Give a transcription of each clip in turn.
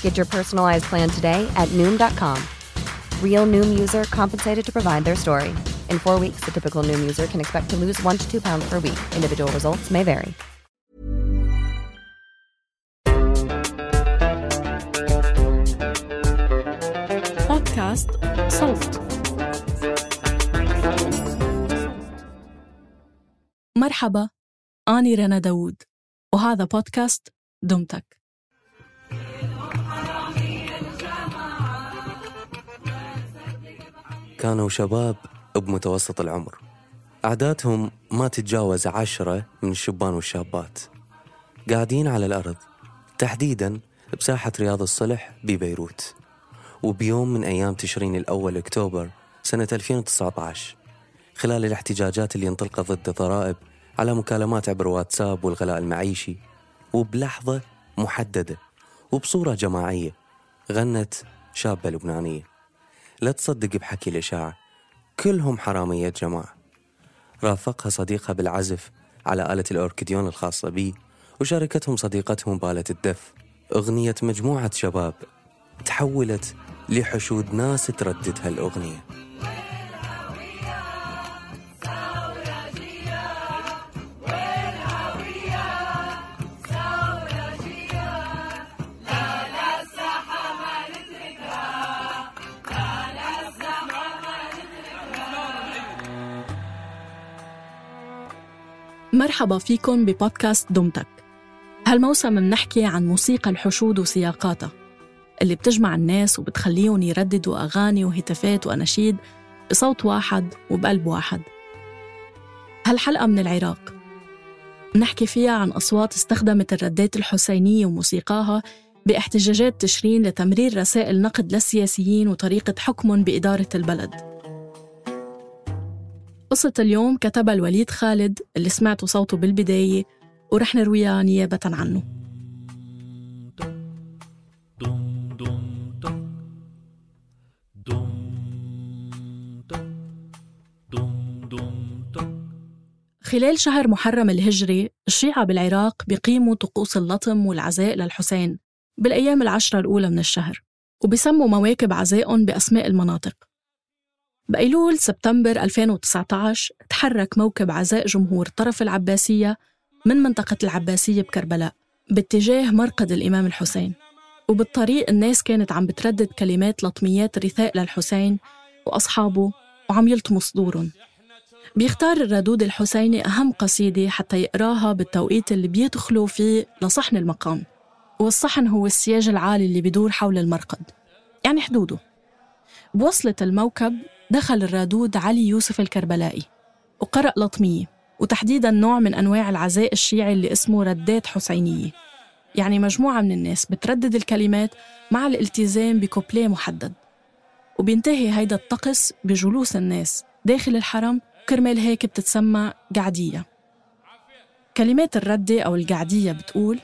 Get your personalized plan today at Noom.com. Real Noom user compensated to provide their story. In four weeks, the typical Noom user can expect to lose one to two pounds per week. Individual results may vary. بودكاست صوت مرحبا أنا رنا داوود وهذا بودكاست دمتك كانوا شباب بمتوسط العمر. أعدادهم ما تتجاوز عشرة من الشبان والشابات. قاعدين على الأرض تحديدا بساحة رياض الصلح ببيروت. وبيوم من أيام تشرين الأول أكتوبر سنة 2019 خلال الاحتجاجات اللي انطلقت ضد الضرائب على مكالمات عبر واتساب والغلاء المعيشي وبلحظة محددة وبصورة جماعية غنت شابة لبنانية. لا تصدق بحكي الإشاعة. كلهم حرامية جماعة. رافقها صديقها بالعزف على آلة الأوركديون الخاصة بي وشاركتهم صديقتهم بآلة الدف. أغنية مجموعة شباب تحولت لحشود ناس تردد هالأغنية مرحبا فيكم ببودكاست دمتك هالموسم منحكي عن موسيقى الحشود وسياقاتها اللي بتجمع الناس وبتخليهم يرددوا أغاني وهتافات وأناشيد بصوت واحد وبقلب واحد. هالحلقة من العراق. منحكي فيها عن أصوات استخدمت الردات الحسينية وموسيقاها باحتجاجات تشرين لتمرير رسائل نقد للسياسيين وطريقة حكمهم بإدارة البلد. قصة اليوم كتبها الوليد خالد اللي سمعتوا صوته بالبداية ورح نرويها نيابة عنه. خلال شهر محرم الهجري الشيعة بالعراق بيقيموا طقوس اللطم والعزاء للحسين بالأيام العشرة الأولى من الشهر وبيسموا مواكب عزائهم بأسماء المناطق. بأيلول سبتمبر 2019 تحرك موكب عزاء جمهور طرف العباسية من منطقة العباسية بكربلاء باتجاه مرقد الإمام الحسين. وبالطريق الناس كانت عم بتردد كلمات لطميات رثاء للحسين وأصحابه وعم يلطموا صدورهم. بيختار الردود الحسيني أهم قصيدة حتى يقراها بالتوقيت اللي بيدخلوا فيه لصحن المقام. والصحن هو السياج العالي اللي بيدور حول المرقد. يعني حدوده. بوصلة الموكب دخل الرادود علي يوسف الكربلائي وقرأ لطمية وتحديدا نوع من أنواع العزاء الشيعي اللي اسمه ردات حسينية. يعني مجموعة من الناس بتردد الكلمات مع الالتزام بكوبليه محدد. وبينتهي هيدا الطقس بجلوس الناس داخل الحرم كرمال هيك بتتسمى قعدية. كلمات الردة أو القعدية بتقول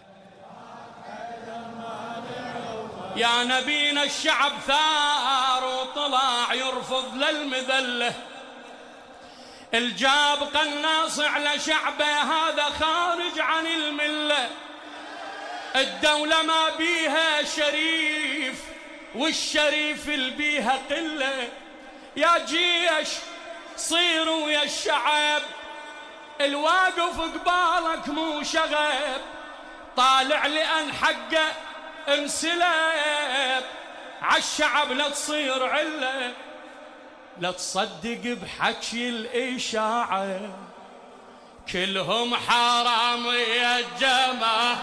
يا نبينا الشعب ثار وطلع يرفض للمذلة الجاب قناص على شعبه هذا خارج عن الملة الدولة ما بيها شريف والشريف اللي بيها قلة. يا جيش صيروا يا الشعب. الواقف قبالك مو شغب. طالع لأن حقه انسلب عالشعب لا تصير علة. لا تصدق بحكي الإشاعة كلهم حرام يا الجماعة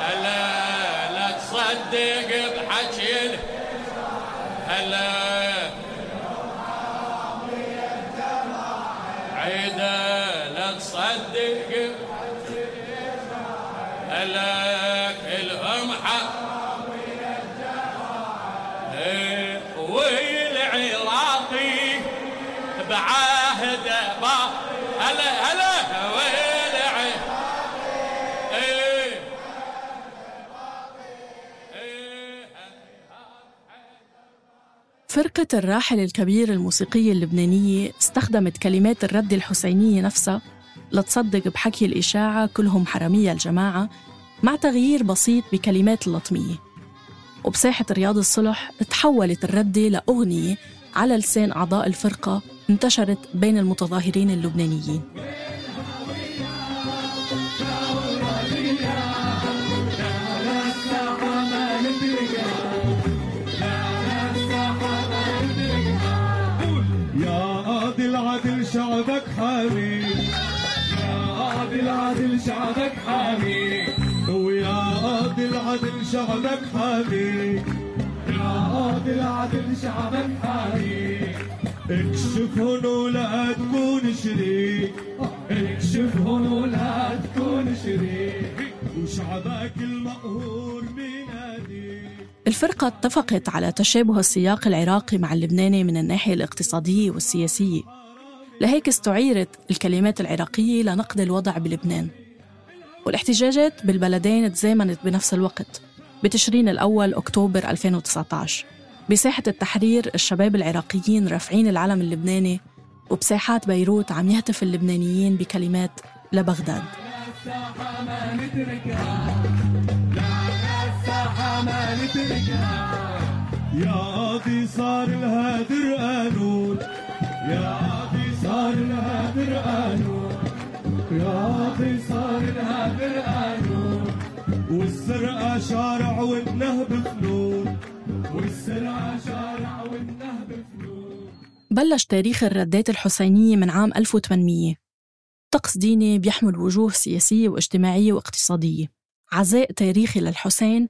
هلا لا تصدق بحكي هلا عيدة لا تصدق هلا هلا هلا فرقة الراحل الكبير الموسيقية اللبنانية استخدمت كلمات الرد الحسينية نفسها لتصدق بحكي الإشاعة كلهم حرامية الجماعة مع تغيير بسيط بكلمات اللطمية وبساحة رياض الصلح تحولت الردة لأغنية على لسان أعضاء الفرقة انتشرت بين المتظاهرين اللبنانيين. شعبك حامي. يا قاضي العدل شعبك حامي. ويا قاضي العدل شعبك حامي. يا قاضي العدل شعبك حامي. اكشف هون ولا تكون شريك. اكشف هون ولا تكون شريك. وشعبك المقهور بينادي الفرقة اتفقت على تشابه السياق العراقي مع اللبناني من الناحية الاقتصادية والسياسية. لهيك استعيرت الكلمات العراقية لنقد الوضع بلبنان. والاحتجاجات بالبلدين تزامنت بنفس الوقت بتشرين الأول أكتوبر 2019 بساحة التحرير الشباب العراقيين رافعين العلم اللبناني وبساحات بيروت عم يهتف اللبنانيين بكلمات لبغداد. يا قاضي صار الهادر قانون يا قاضي صار الهادر قانون يا قاضي صار الهادر قانون والسرقة شارع والنهب فنون شارع والنهب بلش تاريخ الردات الحسينية من عام 1800 طقس ديني بيحمل وجوه سياسية واجتماعية واقتصادية. عزاء تاريخي للحسين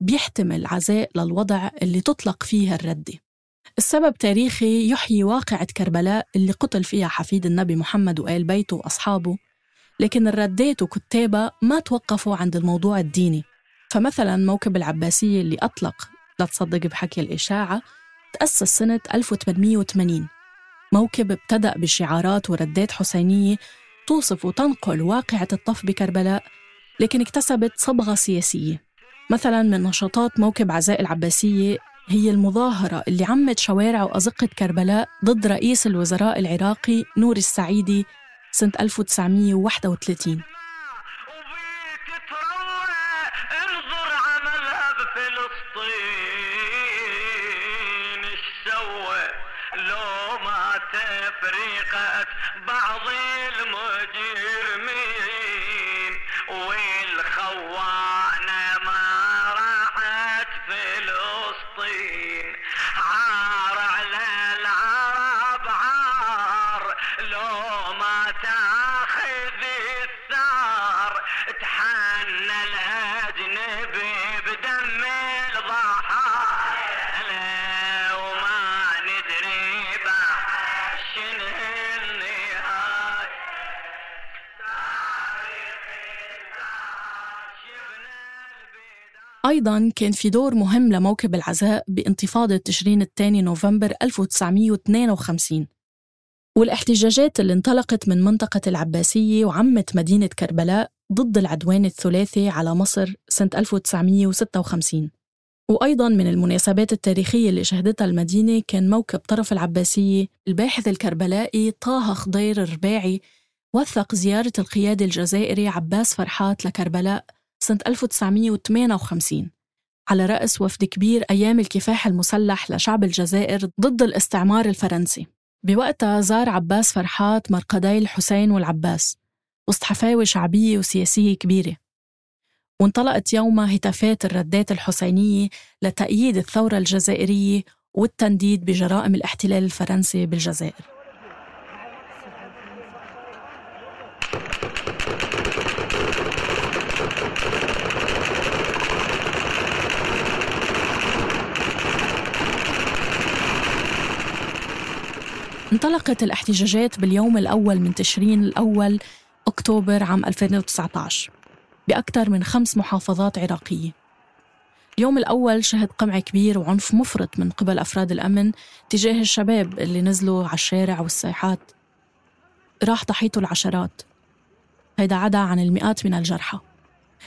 بيحتمل عزاء للوضع اللي تطلق فيها الردة السبب تاريخي يحيي واقعة كربلاء اللي قتل فيها حفيد النبي محمد وآل بيته وأصحابه. لكن الردات وكتابها ما توقفوا عند الموضوع الديني. فمثلا موكب العباسية اللي أطلق لا تصدق بحكي الإشاعة تأسس سنة 1880 موكب ابتدأ بشعارات وردات حسينية توصف وتنقل واقعة الطف بكربلاء لكن اكتسبت صبغة سياسية. مثلا من نشاطات موكب عزاء العباسية هي المظاهرة اللي عمت شوارع وأزقة كربلاء ضد رئيس الوزراء العراقي نور السعيدي سنة 1931 أيضا كان في دور مهم لموكب العزاء بانتفاضة تشرين الثاني نوفمبر 1952 والاحتجاجات اللي انطلقت من منطقة العباسية وعمت مدينة كربلاء ضد العدوان الثلاثي على مصر سنة 1956 وأيضا من المناسبات التاريخية اللي شهدتها المدينة كان موكب طرف العباسية الباحث الكربلائي طه خضير الرباعي وثق زيارة القيادي الجزائري عباس فرحات لكربلاء سنة 1958 على رأس وفد كبير أيام الكفاح المسلح لشعب الجزائر ضد الاستعمار الفرنسي. بوقتها زار عباس فرحات مرقدي الحسين والعباس وسط حفاوة شعبية وسياسية كبيرة. وانطلقت يومها هتافات الردات الحسينية لتأييد الثورة الجزائرية والتنديد بجرائم الاحتلال الفرنسي بالجزائر. انطلقت الاحتجاجات باليوم الأول من تشرين الأول أكتوبر عام 2019 بأكثر من خمس محافظات عراقية. اليوم الأول شهد قمع كبير وعنف مفرط من قبل أفراد الأمن تجاه الشباب اللي نزلوا على الشارع والساحات. راح ضحيته العشرات. هيدا عدا عن المئات من الجرحى.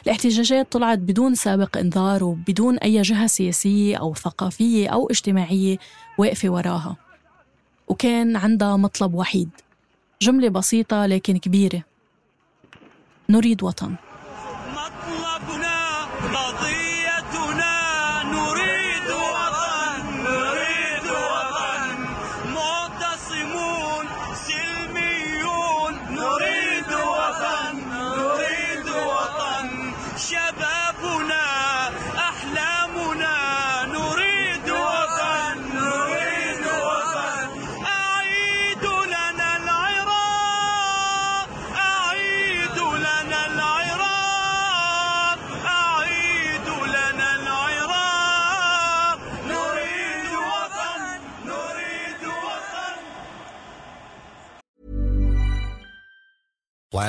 الاحتجاجات طلعت بدون سابق إنذار وبدون أي جهة سياسية أو ثقافية أو اجتماعية واقفة وراها. وكان عندها مطلب وحيد. جملة بسيطة لكن كبيرة. نريد وطن.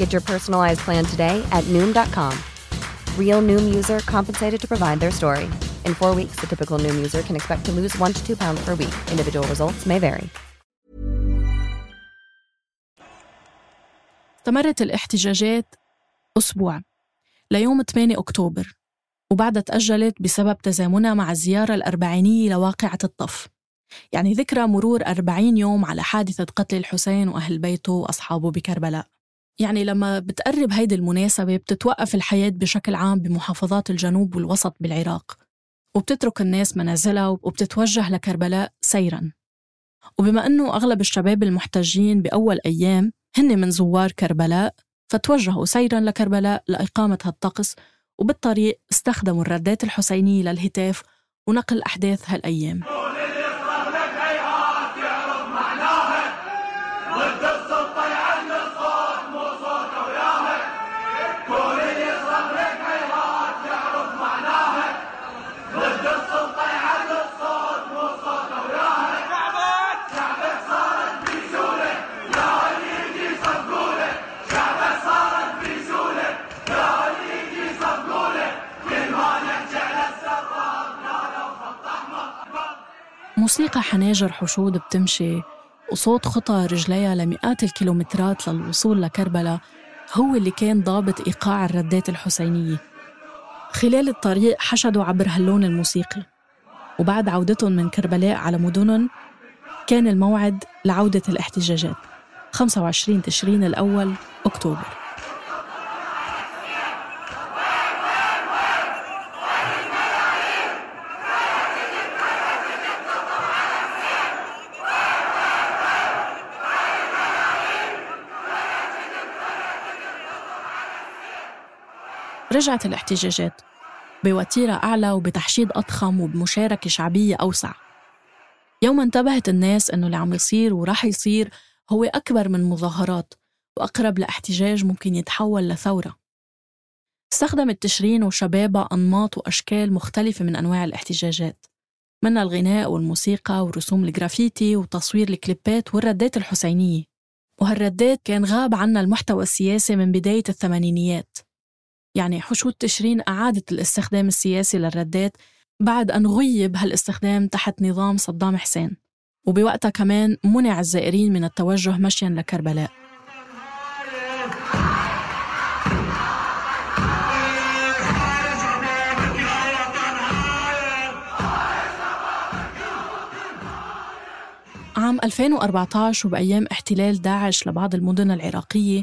Get your personalized plan today at Noom.com. Real Noom user compensated to provide their story. In four weeks, the typical Noom user can expect to lose one to two pounds per week. Individual results may vary. استمرت الاحتجاجات أسبوع ليوم 8 أكتوبر وبعدها تأجلت بسبب تزامنها مع الزيارة الأربعينية لواقعة الطف يعني ذكرى مرور 40 يوم على حادثة قتل الحسين وأهل بيته وأصحابه بكربلاء يعني لما بتقرب هيدي المناسبة بتتوقف الحياة بشكل عام بمحافظات الجنوب والوسط بالعراق وبتترك الناس منازلها وبتتوجه لكربلاء سيراً. وبما أنه أغلب الشباب المحتجين بأول أيام هن من زوار كربلاء فتوجهوا سيرا لكربلاء لإقامة هالطقس وبالطريق استخدموا الردات الحسينية للهتاف ونقل أحداث هالأيام. موسيقى حناجر حشود بتمشي وصوت خطى رجليها لمئات الكيلومترات للوصول لكربلاء هو اللي كان ضابط إيقاع الردات الحسينية. خلال الطريق حشدوا عبر هاللون الموسيقي وبعد عودتهم من كربلاء على مدنهم كان الموعد لعودة الاحتجاجات 25 تشرين الأول أكتوبر. رجعت الاحتجاجات. بوتيرة أعلى وبتحشيد أضخم وبمشاركة شعبية أوسع. يوم انتبهت الناس إنه اللي عم يصير وراح يصير هو أكبر من مظاهرات وأقرب لاحتجاج ممكن يتحول لثورة. استخدمت تشرين وشبابها أنماط وأشكال مختلفة من أنواع الاحتجاجات منها الغناء والموسيقى ورسوم الجرافيتي وتصوير الكليبات والردات الحسينية. وهالردات كان غاب عنا المحتوى السياسي من بداية الثمانينيات. يعني حشود تشرين أعادت الاستخدام السياسي للردات بعد أن غيب هالاستخدام تحت نظام صدام حسين. وبوقتها كمان منع الزائرين من التوجه مشيا لكربلاء. عام 2014 وبأيام احتلال داعش لبعض المدن العراقية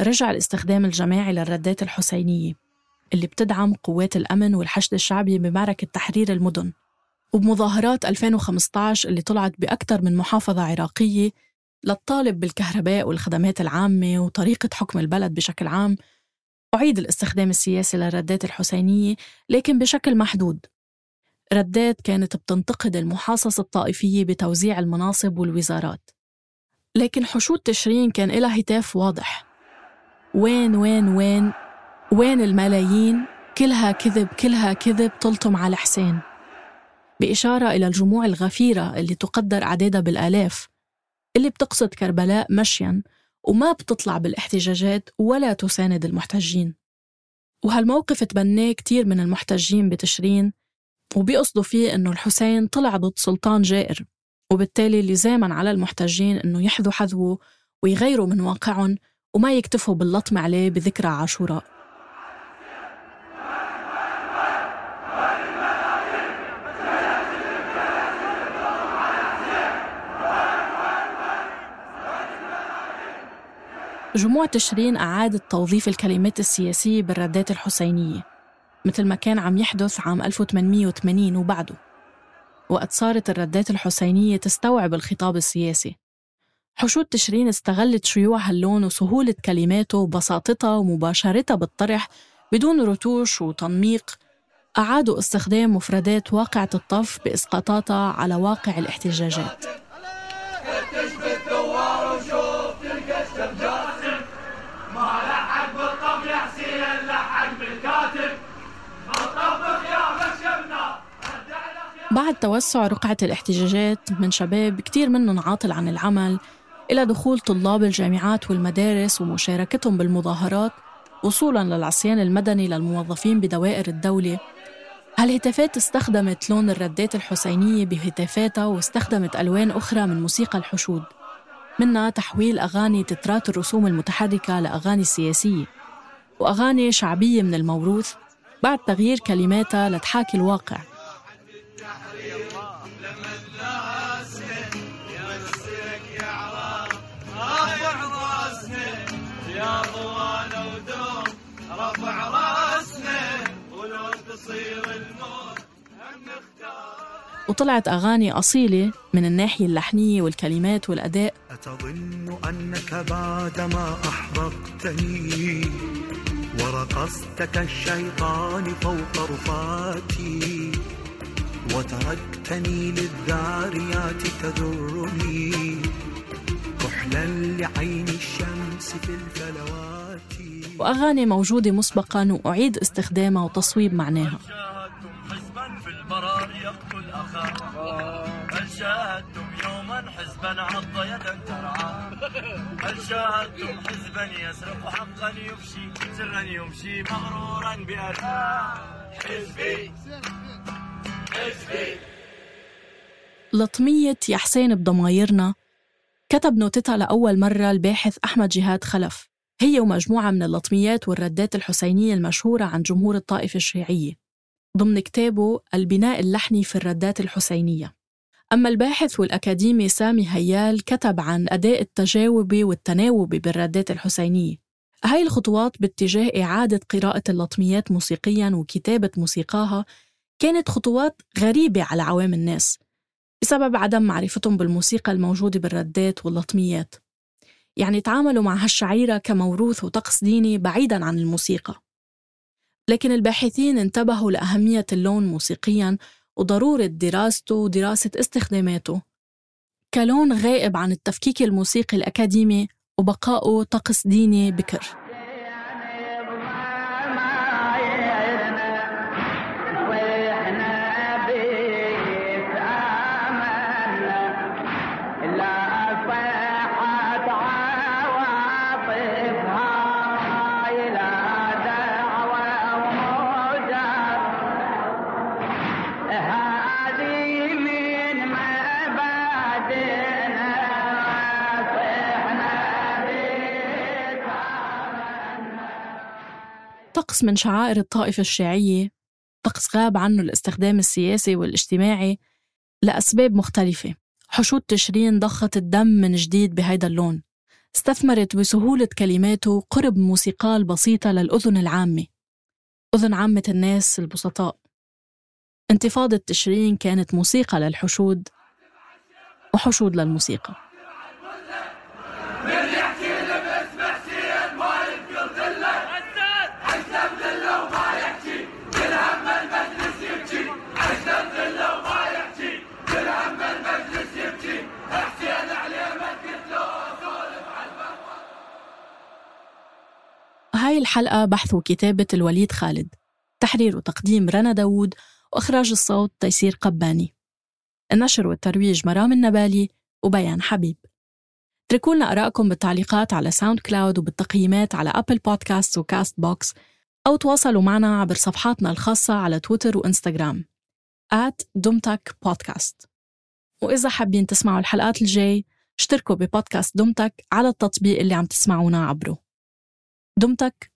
رجع الاستخدام الجماعي للردات الحسينية اللي بتدعم قوات الأمن والحشد الشعبي بمعركة تحرير المدن. وبمظاهرات 2015 اللي طلعت بأكثر من محافظة عراقية للطالب بالكهرباء والخدمات العامة وطريقة حكم البلد بشكل عام أعيد الاستخدام السياسي للردات الحسينية لكن بشكل محدود. ردات كانت بتنتقد المحاصصة الطائفية بتوزيع المناصب والوزارات. لكن حشود تشرين كان لها هتاف واضح. وين وين وين وين الملايين؟ كلها كذب كلها كذب تلطم على حسين. بإشارة إلى الجموع الغفيرة اللي تقدر أعدادها بالآلاف اللي بتقصد كربلاء مشياً وما بتطلع بالاحتجاجات ولا تساند المحتجين. وهالموقف تبناه كتير من المحتجين بتشرين وبيقصدوا فيه إنه الحسين طلع ضد سلطان جائر وبالتالي لزاما على المحتجين إنه يحذوا حذوه ويغيروا من واقعهم وما يكتفوا باللطم عليه بذكرى عاشوراء. جموع تشرين أعادت توظيف الكلمات السياسية بالردات الحسينية مثل ما كان عم يحدث عام 1880 وبعده. وقت صارت الردات الحسينية تستوعب الخطاب السياسي. حشود تشرين استغلت شيوع هاللون وسهولة كلماته وبساطتها ومباشرتها بالطرح بدون رتوش وتنميق. أعادوا استخدام مفردات واقعة الطف بإسقاطاتها على واقع الاحتجاجات. بعد توسع رقعة الاحتجاجات من شباب كتير منهم عاطل عن العمل إلى دخول طلاب الجامعات والمدارس ومشاركتهم بالمظاهرات وصولا للعصيان المدني للموظفين بدوائر الدولة. هالهتافات استخدمت لون الردات الحسينية بهتافاتها واستخدمت ألوان أخرى من موسيقى الحشود منها تحويل أغاني تترات الرسوم المتحركة لأغاني سياسية وأغاني شعبية من الموروث بعد تغيير كلماتها لتحاكي الواقع. وطلعت أغاني أصيلة من الناحية اللحنية والكلمات والأداء. أتظن أنك بعدما أحرقتني ورقصت كالشيطان فوق رفاتي وتركتني للذاريات تذرني كحلا لعين الشمس في الفلوات. وأغاني موجودة مسبقا وأعيد استخدامها وتصويب معناها. حزبا عض يدا ترعى. هل شاهدتم حزبا يسرق حقا يفشي سرا يمشي مغرورا بأراه حزبي. حزبي. لطمية يا حسين بضمايرنا كتب نوتتها لأول مرة الباحث أحمد جهاد خلف. هي ومجموعة من اللطميات والردات الحسينية المشهورة عن جمهور الطائفة الشيعية. ضمن كتابه البناء اللحني في الردات الحسينية. أما الباحث والأكاديمي سامي هيال كتب عن أداء التجاوب والتناوب بالردات الحسينية. هاي الخطوات باتجاه إعادة قراءة اللطميات موسيقياً وكتابة موسيقاها كانت خطوات غريبة على عوام الناس بسبب عدم معرفتهم بالموسيقى الموجودة بالردات واللطميات. يعني تعاملوا مع هالشعيرة كموروث وطقس ديني بعيداً عن الموسيقى. لكن الباحثين انتبهوا لأهمية اللون موسيقياً وضرورة دراسته ودراسة استخداماته. كلون غائب عن التفكيك الموسيقي الأكاديمي وبقائه طقس ديني بكر. طقس من شعائر الطائفة الشيعية طقس غاب عنه الاستخدام السياسي والاجتماعي لأسباب مختلفة. حشود تشرين ضخت الدم من جديد بهيدا اللون. استثمرت بسهولة كلماته قرب موسيقى البسيطة للأذن العامة. أذن عامة الناس البسطاء. انتفاضة تشرين كانت موسيقى للحشود وحشود للموسيقى. الحلقة بحث وكتابة الوليد خالد. تحرير وتقديم رنا داوود وإخراج الصوت تيسير قباني. النشر والترويج مرام النبالي وبيان حبيب. اتركوا لنا آرائكم بالتعليقات على SoundCloud وبالتقييمات على Apple Podcast و Castbox أو تواصلوا معنا عبر صفحاتنا الخاصة على تويتر وإنستغرام. at دمتك بودكاست. وإذا حابين تسمعوا الحلقات الجاي اشتركوا ببودكاست دمتك على التطبيق اللي عم تسمعونا عبره. دمتك